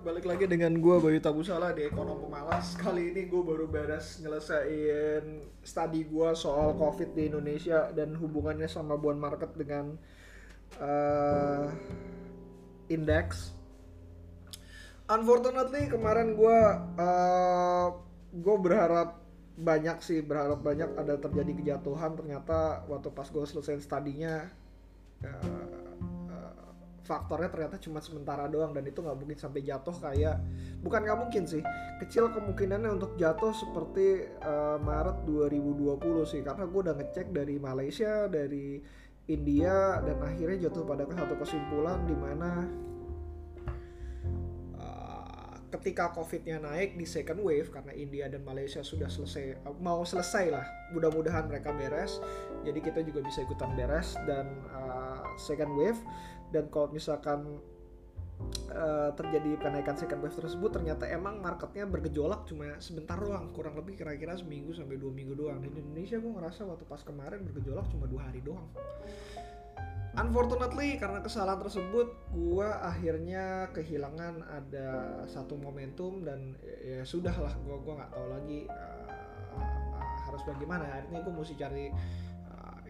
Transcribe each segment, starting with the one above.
balik lagi dengan gue Bayu Tabusala di Ekonom Pemalas. Kali ini gue baru beres nyelesain studi gue soal COVID di Indonesia Dan hubungannya sama buan market dengan uh, indeks Unfortunately kemarin gue uh, gue berharap banyak sih berharap banyak ada terjadi kejatuhan. Ternyata waktu pas gue selesai studinya uh, faktornya ternyata cuma sementara doang dan itu nggak mungkin sampai jatuh kayak bukan nggak mungkin sih. Kecil kemungkinannya untuk jatuh seperti uh, Maret 2020 sih karena gue udah ngecek dari Malaysia dari India dan akhirnya jatuh pada satu kesimpulan di mana uh, ketika COVID-nya naik di second wave karena India dan Malaysia sudah selesai mau selesai lah mudah-mudahan mereka beres jadi kita juga bisa ikutan beres dan uh, second wave dan kalau misalkan uh, terjadi kenaikan second wave tersebut ternyata emang marketnya bergejolak cuma sebentar doang kurang lebih kira-kira seminggu sampai dua minggu doang. Di Indonesia gue ngerasa waktu pas kemarin bergejolak cuma dua hari doang. Unfortunately karena kesalahan tersebut gue akhirnya kehilangan ada satu momentum dan ya, ya sudah lah gue gue nggak tahu lagi uh, uh, harus bagaimana. Akhirnya gue mesti cari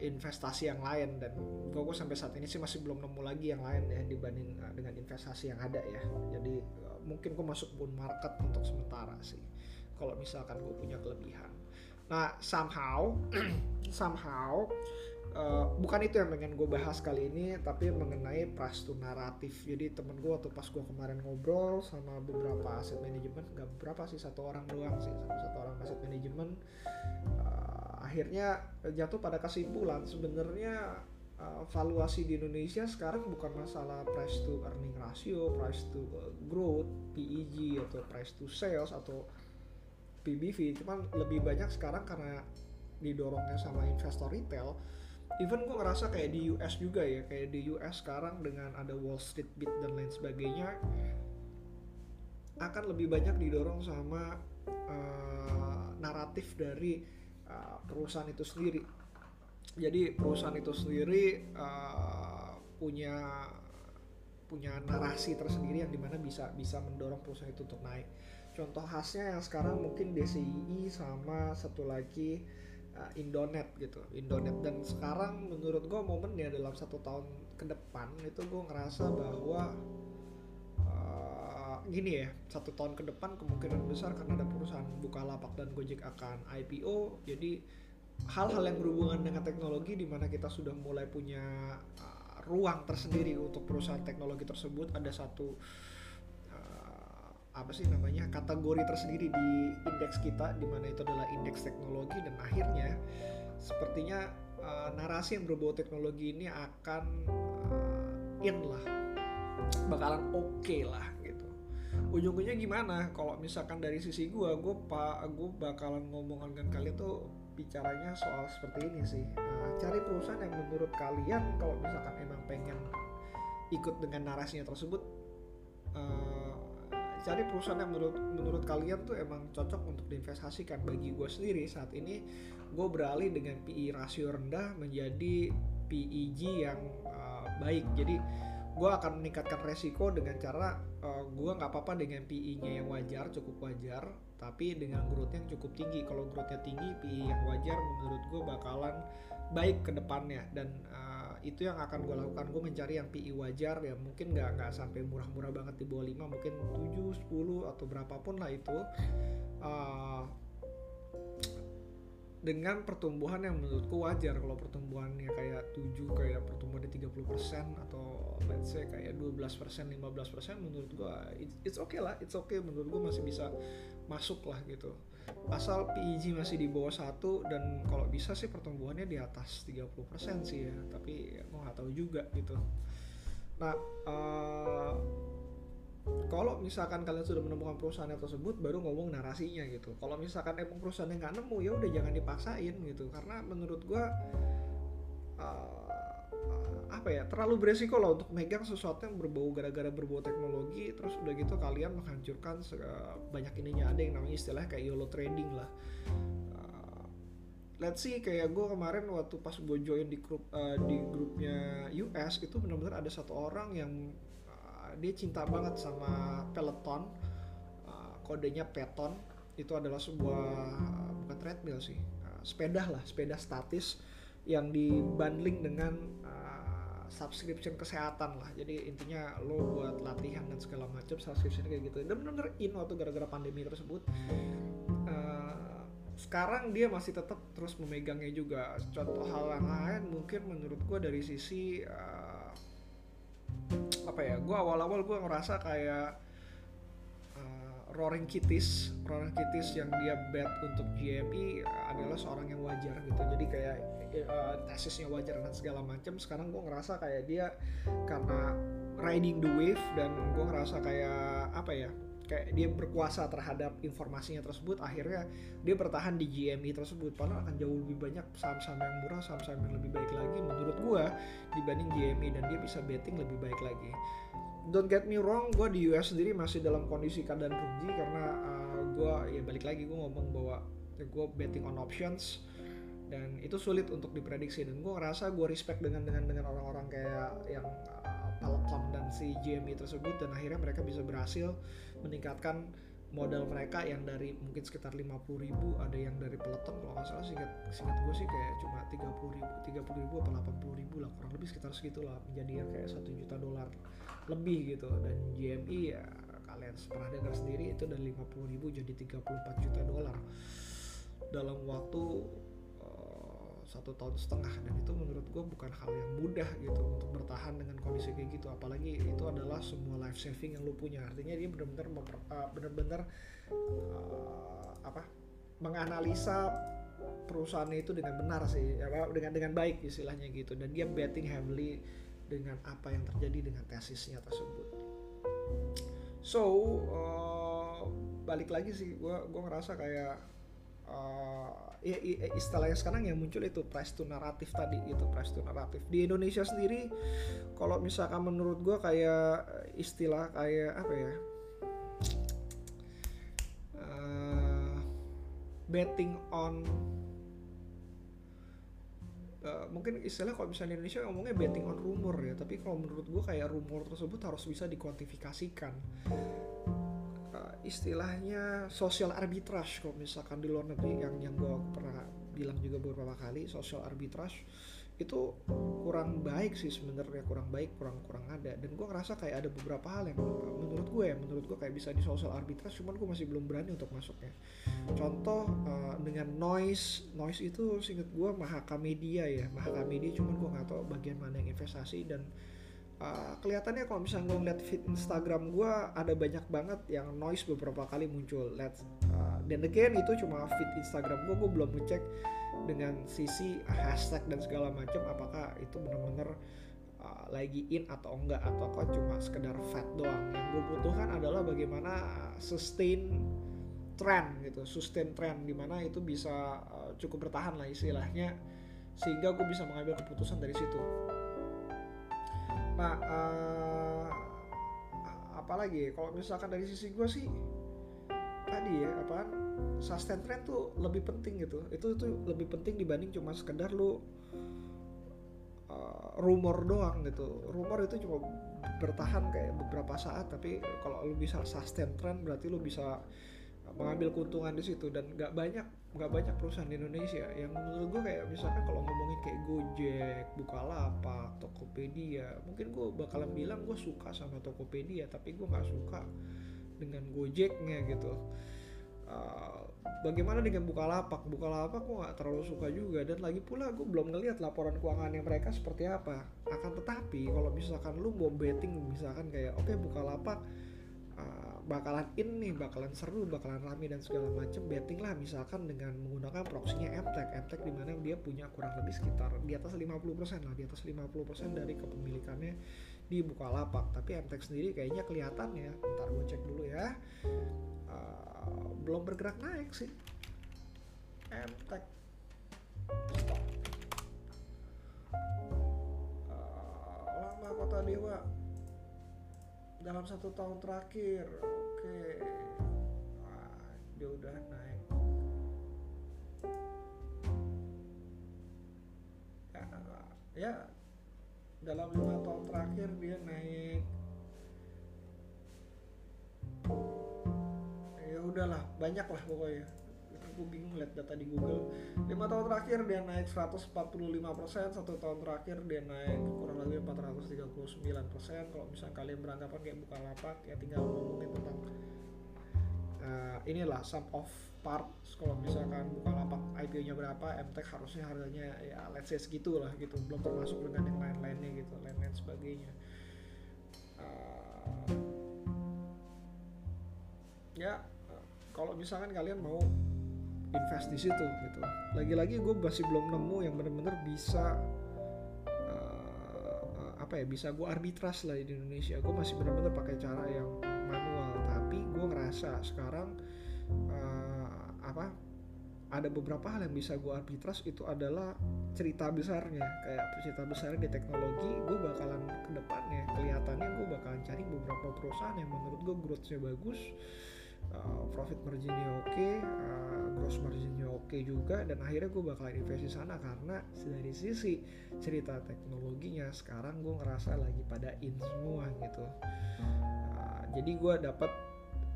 investasi yang lain dan gue gue sampai saat ini sih masih belum nemu lagi yang lain ya dibanding uh, dengan investasi yang ada ya. Jadi uh, mungkin gue masuk bull market untuk sementara sih kalau misalkan gue punya kelebihan. Nah somehow somehow uh, bukan itu yang pengen gue bahas kali ini tapi mengenai to naratif jadi temen gue waktu pas gue kemarin ngobrol sama beberapa aset manajemen gak beberapa sih satu orang doang sih satu orang aset manajemen uh, akhirnya jatuh pada kesimpulan sebenarnya uh, valuasi di Indonesia sekarang bukan masalah price to earning ratio, price to uh, growth, PEG atau price to sales atau PBV, cuman lebih banyak sekarang karena didorongnya sama investor retail. Even gue ngerasa kayak di US juga ya, kayak di US sekarang dengan ada Wall Street Beat dan lain sebagainya akan lebih banyak didorong sama uh, naratif dari Uh, perusahaan itu sendiri. Jadi perusahaan itu sendiri uh, punya punya narasi tersendiri yang di mana bisa bisa mendorong perusahaan itu untuk naik. Contoh khasnya yang sekarang mungkin DCI sama satu lagi uh, Indonet gitu, Indonet dan sekarang menurut gue momennya dalam satu tahun ke depan itu gue ngerasa bahwa gini ya satu tahun ke depan kemungkinan besar karena ada perusahaan Bukalapak dan Gojek akan IPO jadi hal-hal yang berhubungan dengan teknologi di mana kita sudah mulai punya uh, ruang tersendiri untuk perusahaan teknologi tersebut ada satu uh, apa sih namanya kategori tersendiri di indeks kita di mana itu adalah indeks teknologi dan akhirnya sepertinya uh, narasi yang berbau teknologi ini akan uh, in lah bakalan oke okay lah ujung-ujungnya gimana? Kalau misalkan dari sisi gue gue pak gue bakalan ngomong dengan kalian tuh bicaranya soal seperti ini sih. Nah, cari perusahaan yang menurut kalian kalau misalkan emang pengen ikut dengan narasinya tersebut uh, cari perusahaan yang menurut menurut kalian tuh emang cocok untuk diinvestasikan. Bagi gue sendiri saat ini gue beralih dengan PI rasio rendah menjadi PEG yang uh, baik. Jadi gue akan meningkatkan resiko dengan cara uh, eh, gue nggak apa-apa dengan PI-nya yang wajar cukup wajar tapi dengan growth yang cukup tinggi. Kalau growth-nya tinggi PI yang wajar menurut gue bakalan baik ke depannya. Dan uh, itu yang akan gue lakukan. Gue mencari yang PI wajar ya mungkin nggak nggak sampai murah-murah banget di bawah 5 mungkin 7 10 atau berapapun lah itu. Uh, dengan pertumbuhan yang menurutku wajar. Kalau pertumbuhannya kayak 7 kayak pertumbuhan di 30% atau let's say kayak 12% 15% menurut gua it's okay lah it's okay. Menurut gua masih bisa masuk lah gitu. Asal PEG masih di bawah satu dan kalau bisa sih pertumbuhannya di atas 30% sih ya. Tapi ya, mau nggak tahu juga gitu. Nah uh, kalau misalkan kalian sudah menemukan perusahaan tersebut baru ngomong narasinya gitu. Kalau misalkan emang perusahaan yang nggak nemu ya udah jangan dipaksain gitu. Karena menurut gue uh, apa ya terlalu beresiko lah untuk megang sesuatu yang berbau gara-gara berbau teknologi terus udah gitu kalian menghancurkan banyak ininya. Ada yang namanya istilah kayak YOLO trading lah. Uh, let's see kayak gue kemarin waktu pas gue join di grup uh, di grupnya US itu benar-benar ada satu orang yang dia cinta banget sama Peloton uh, kodenya Peton. Itu adalah sebuah bukan treadmill sih uh, sepeda lah sepeda statis yang dibundling dengan uh, subscription kesehatan lah. Jadi intinya lo buat latihan dan segala macam subscription kayak gitu. Dan bener-bener in waktu gara-gara pandemi tersebut. Uh, sekarang dia masih tetap terus memegangnya juga. Contoh hal yang lain mungkin menurut gue dari sisi uh, apa ya gue awal-awal gue ngerasa kayak uh, Roaring Kitties Roaring Kitties yang dia bet untuk GME adalah seorang yang wajar gitu. Jadi kayak uh, tesisnya wajar dan segala macam. Sekarang gue ngerasa kayak dia karena riding the wave dan gue ngerasa kayak apa ya kayak dia berkuasa terhadap informasinya tersebut akhirnya dia bertahan di GME tersebut. Padahal akan jauh lebih banyak saham-saham yang murah saham-saham yang lebih baik lagi menurut gua dibanding GME dan dia bisa betting lebih baik lagi. Don't get me wrong gua di US sendiri masih dalam kondisi keadaan rugi karena uh, gua ya balik lagi gua ngomong bahwa ya gua betting on options dan itu sulit untuk diprediksi. Dan gue ngerasa gue respect dengan dengan dengan orang-orang kayak yang Peloton dan si GME tersebut dan akhirnya mereka bisa berhasil meningkatkan modal mereka yang dari mungkin sekitar 50 ribu ada yang dari peloton kalau nggak salah singkat singkat gue sih kayak cuma 30 ribu 30 ribu apa 80 ribu lah kurang lebih sekitar segitulah menjadi yang kayak satu juta dolar lebih gitu. Dan GME ya kalian pernah dengar sendiri itu dari 50 ribu jadi 34 juta dolar. Dalam waktu satu tahun setengah. Dan itu menurut gue bukan hal yang mudah gitu untuk bertahan dengan kondisi kayak gitu. Apalagi itu adalah semua life saving yang lu punya. Artinya dia benar-benar uh, benar-benar uh, apa menganalisa perusahaannya itu dengan benar sih ya, dengan dengan baik istilahnya gitu. Dan dia betting heavily dengan apa yang terjadi dengan tesisnya tersebut. So uh, balik lagi sih gue gue ngerasa kayak uh, ya, istilahnya sekarang yang muncul itu price to naratif tadi itu price to naratif di Indonesia sendiri kalau misalkan menurut gue kayak istilah kayak apa ya? Uh, betting on uh, mungkin istilah kalau misalnya di Indonesia ngomongnya betting on rumor ya tapi kalau menurut gue kayak rumor tersebut harus bisa dikuantifikasikan istilahnya social arbitrage kalau misalkan di luar negeri yang yang gue pernah bilang juga beberapa kali social arbitrage itu kurang baik sih sebenarnya kurang baik kurang kurang ada. Dan gue ngerasa kayak ada beberapa hal yang menurut gue ya menurut gue kayak bisa di social arbitrage cuman gue masih belum berani untuk masuknya. Contoh uh, dengan noise noise itu singkat gue Mahaka Media ya. Mahaka Media cuman gue nggak tahu bagian mana yang investasi dan uh, kelihatannya kalau misalnya gue ngeliat feed Instagram gue ada banyak banget yang noise beberapa kali muncul. Let's uh, dan again itu cuma feed Instagram gue gue belum ngecek dengan sisi hashtag dan segala macam apakah itu benar-benar uh, lagi in atau enggak atau kok cuma sekedar fat doang. Yang gue butuhkan adalah bagaimana sustain trend gitu sustain trend di mana itu bisa uh, cukup bertahan lah istilahnya sehingga gue bisa mengambil keputusan dari situ nah uh, apalagi kalau misalkan dari sisi gue sih tadi ya apaan? Sustain trend tuh lebih penting gitu. Itu itu lebih penting dibanding cuma sekedar lu uh, rumor doang gitu. Rumor itu cuma bertahan kayak beberapa saat tapi kalau lu bisa sustain trend berarti lu bisa mengambil keuntungan di situ dan nggak banyak nggak banyak perusahaan di Indonesia yang menurut gue kayak misalkan kalau ngomongin kayak Gojek, Bukalapak, Tokopedia, mungkin gue bakalan bilang gue suka sama Tokopedia tapi gue nggak suka dengan Gojeknya gitu. Uh, bagaimana dengan Bukalapak? Bukalapak gue nggak terlalu suka juga dan lagi pula gue belum ngeliat laporan keuangannya mereka seperti apa. Akan tetapi kalau misalkan lu mau betting misalkan kayak oke okay, Bukalapak uh, bakalan in nih, bakalan seru, bakalan rame dan segala macem betting lah misalkan dengan menggunakan proksinya MTech MTech di mana dia punya kurang lebih sekitar di atas 50% lah di atas 50% dari kepemilikannya di Bukalapak. Tapi MTech sendiri kayaknya kelihatan ya. Ntar gue cek dulu ya. Uh, belum bergerak naik sih. MTech uh, lama kota dewa dalam satu tahun terakhir oke. Okay. Dia udah naik. Ya, ya dalam lima tahun terakhir dia naik. Ya udahlah banyak lah pokoknya aku bingung lihat data di Google. Lima tahun terakhir dia naik 145 persen satu tahun terakhir dia naik kurang lebih 439 persen. Kalau misalnya kalian beranggapan kayak buka lapak ya tinggal ngomongin tentang uh, inilah sum of parts kalau misalkan buka lapak IPO-nya berapa MTech harusnya harganya ya let's say segitu lah gitu. Belum termasuk dengan yang lain-lainnya gitu lain-lain sebagainya. Uh, ya kalau misalkan kalian mau invest di situ gitu. Lagi-lagi gue masih belum nemu yang bener-bener bisa uh, apa ya bisa gue arbitras lah di Indonesia. Gue masih bener-bener pakai cara yang manual. Tapi gue ngerasa sekarang uh, apa ada beberapa hal yang bisa gue arbitras itu adalah cerita besarnya. Kayak cerita besarnya di teknologi gue bakalan ke depannya kelihatannya gue bakalan cari beberapa perusahaan yang menurut gue growthnya bagus uh, profit marginnya oke okay, uh, gross marginnya oke okay juga dan akhirnya gue bakalan invest sana karena dari sisi cerita teknologinya sekarang gue ngerasa lagi pada in semua gitu. Uh, jadi gue dapat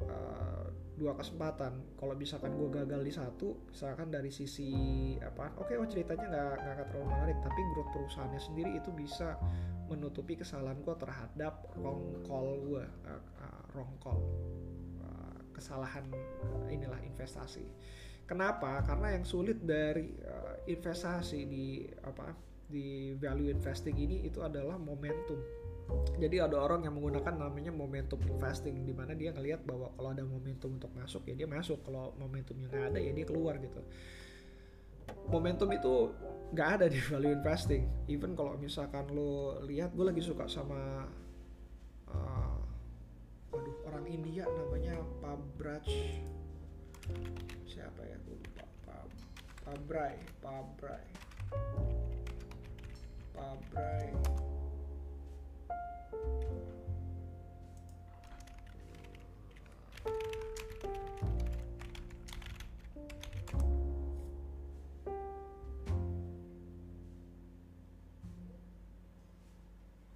uh, dua kesempatan. Kalau misalkan gue gagal di satu misalkan dari sisi apa oke okay, oh ceritanya nggak nggak terlalu menarik tapi growth perusahaannya sendiri itu bisa menutupi kesalahan gue terhadap wrong call gue uh, uh, wrong call kesalahan inilah investasi kenapa? Karena yang sulit dari uh, investasi di apa di value investing ini itu adalah momentum. Jadi ada orang yang menggunakan namanya momentum investing di mana dia ngelihat bahwa kalau ada momentum untuk masuk ya dia masuk. Kalau momentumnya nggak ada ya dia keluar gitu. Momentum itu nggak ada di value investing. Even kalau misalkan lo lihat gue lagi suka sama uh, aduh orang India namanya Pabraj siapa ya? Gue lupa. Pab Pabrai Pabrai. Pabrai.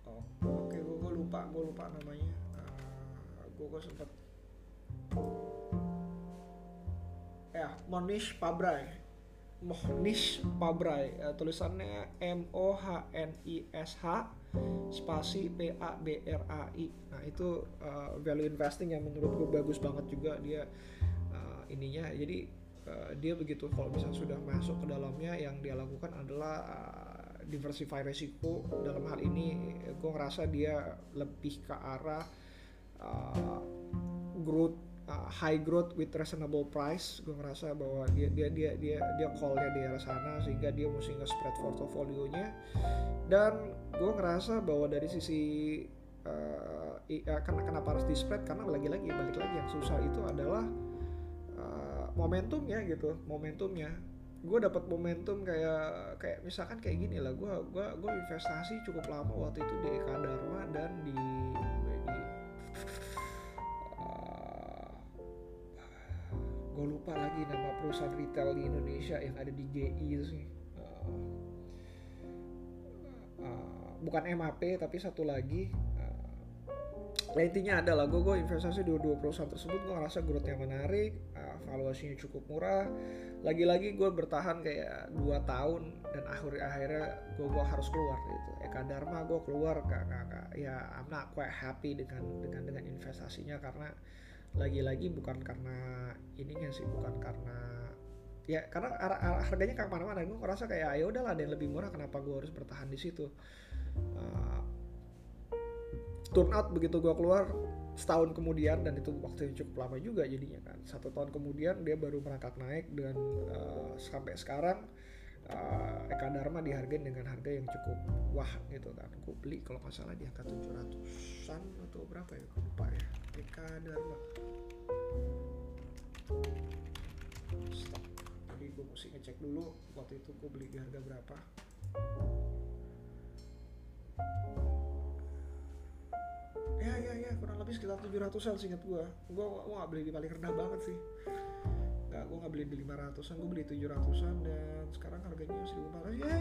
Oh, oke gue gue lupa gue lupa namanya. Uh, gue gue Monish Pabrai. Mohnish Pabrai. Uh, tulisannya M O H N I S H spasi P A B R A I. Nah itu uh, value investing yang menurut gue bagus banget juga dia uh, ininya. Jadi dia begitu kalau misalnya sudah masuk ke dalamnya yang dia lakukan adalah uh, diversify resiko. Dalam hal ini gue ngerasa dia lebih ke arah uh, growth uh, high growth with reasonable price gue ngerasa bahwa dia dia dia dia dia callnya di arah sana sehingga dia mesti nge-spread portofolionya dan gue ngerasa bahwa dari sisi uh, uh, kenapa harus di spread karena lagi-lagi balik lagi yang susah itu adalah uh, momentumnya gitu momentumnya. Gue dapat momentum kayak kayak misalkan kayak gini lah gue gua gue investasi cukup lama waktu itu di Eka Dharma dan di gue lupa lagi nama perusahaan retail di Indonesia yang ada di GI sih. Uh, uh, bukan MAP tapi satu lagi uh, intinya adalah gue gue investasi di dua perusahaan tersebut gue ngerasa growthnya menarik uh, valuasinya cukup murah. Lagi-lagi gue bertahan kayak dua tahun dan akhir akhirnya gue gue harus keluar gitu. Eka Dharma gue keluar gak, gak, gak, ya I'm not quite happy dengan dengan dengan investasinya karena lagi-lagi bukan karena ininya sih bukan karena ya karena harganya kayak mana-mana gue ngerasa kayak ya udahlah ada yang lebih murah kenapa gue harus bertahan di situ? Uh, turn out begitu gue keluar setahun kemudian dan itu waktu yang cukup lama juga jadinya kan. Satu tahun kemudian dia baru merangkak naik dan uh, sampai sekarang uh, Eka Dharma dihargain dengan harga yang cukup wah gitu kan. Gue beli kalau nggak salah di angka 700an atau berapa ya lupa ya Eka Dharma stop. Jadi gue mesti ngecek dulu waktu itu gue beli di harga berapa. Ya ya ya kurang lebih sekitar 700an singkat gue gue gue gak beli di paling rendah banget sih. Nggak gue nggak beli di 500an gue beli 700an dan sekarang harganya 1400 ya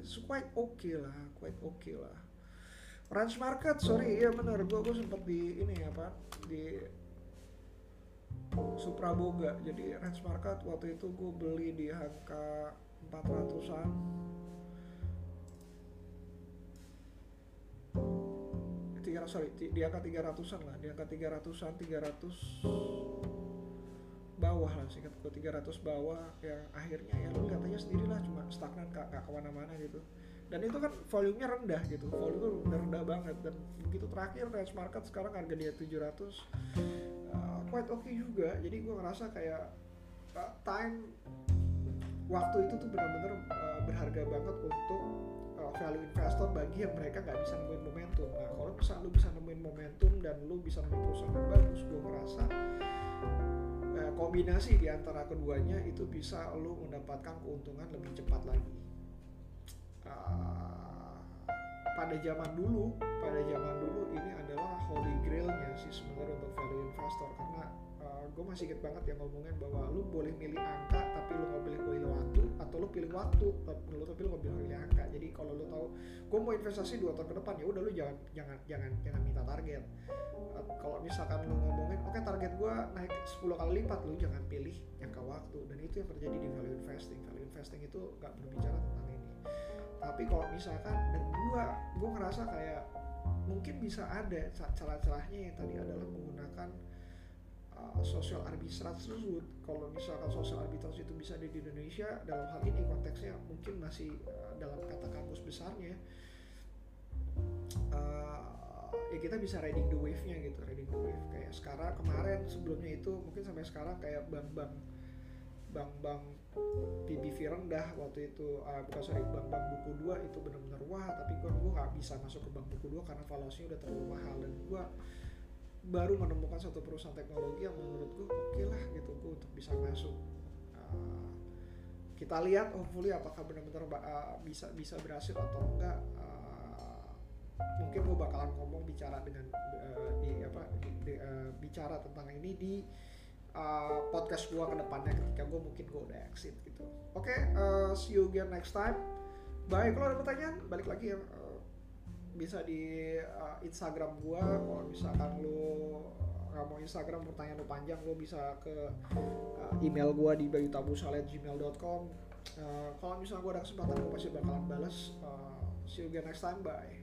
it's quite okay lah quite okay lah range market sorry. Iya bener gue gue sempet di ini apa di Supra Boga jadi range market waktu itu gue beli di angka 400an tiga sorry di angka 300an lah. Di angka 300an 300 bawah lah singkat gue 300 bawah yang akhirnya. Ya lu aja sendiri lah cuma stagnan gak ke mana-mana gitu dan itu kan volumenya rendah gitu. Volumenya udah rendah banget. Dan begitu terakhir range market sekarang harga dia 700 uh, quite oke okay juga. Jadi gue ngerasa kayak uh, time waktu itu tuh benar-benar uh, berharga banget untuk uh, value investor bagi yang mereka nggak bisa nemuin momentum. Nah kalau misalnya lu bisa nemuin momentum dan lu bisa nemuin perusahaan yang bagus gue ngerasa kombinasi di antara keduanya itu bisa lu mendapatkan keuntungan lebih cepat lagi uh, pada zaman dulu pada zaman dulu ini adalah holy grailnya sih sebenarnya untuk value investor. Karena uh, gue masih inget banget yang ngomongin bahwa lu boleh milih angka tapi lu nggak boleh pilih waktu atau lu pilih waktu tapi lu tapi lu nggak boleh pilih angka. Jadi kalau lu tahu gue mau investasi dua tahun ke depan ya udah lu jangan jangan jangan jangan minta target. Uh, kalau misalkan lu ngomongin oke okay, target gue naik 10 kali lipat lu jangan pilih jangka waktu. Dan itu yang terjadi di value investing. Value investing itu nggak berbicara tentang tapi kalau misalkan dan gue gue ngerasa kayak mungkin bisa ada celah-celahnya yang tadi adalah menggunakan uh, social arbitrage tersebut. Kalau misalkan social arbitrage itu bisa ada di Indonesia dalam hal ini konteksnya mungkin masih uh, dalam kata kampus besarnya uh, ya kita bisa riding the wave-nya gitu riding the wave. Kayak sekarang kemarin sebelumnya itu mungkin sampai sekarang kayak bank-bank bank-bank PBV rendah waktu itu. Uh, bukan sorry bank-bank buku dua itu benar-benar wah tapi gue gue nggak bisa masuk ke bank buku dua karena valuasinya udah terlalu mahal dan gue baru menemukan satu perusahaan teknologi yang menurut gue oke okay lah gitu gue untuk bisa masuk. Uh, kita lihat hopefully apakah benar-benar uh, bisa bisa berhasil atau enggak. Uh, mungkin gue bakalan ngomong bicara dengan uh, di apa di, uh, bicara tentang ini di uh, podcast gue ke depannya ketika gue mungkin gue udah exit gitu. Oke, okay, uh, see you again next time. Baik, kalau ada pertanyaan balik lagi ya uh, bisa di uh, Instagram gue. Kalau misalkan lo nggak mau Instagram pertanyaan lo panjang lo bisa ke uh, email gue di bayutabusalet@gmail.com. Uh, kalau misalnya gue ada kesempatan gue pasti bakalan balas. Uh, see you again next time. Bye.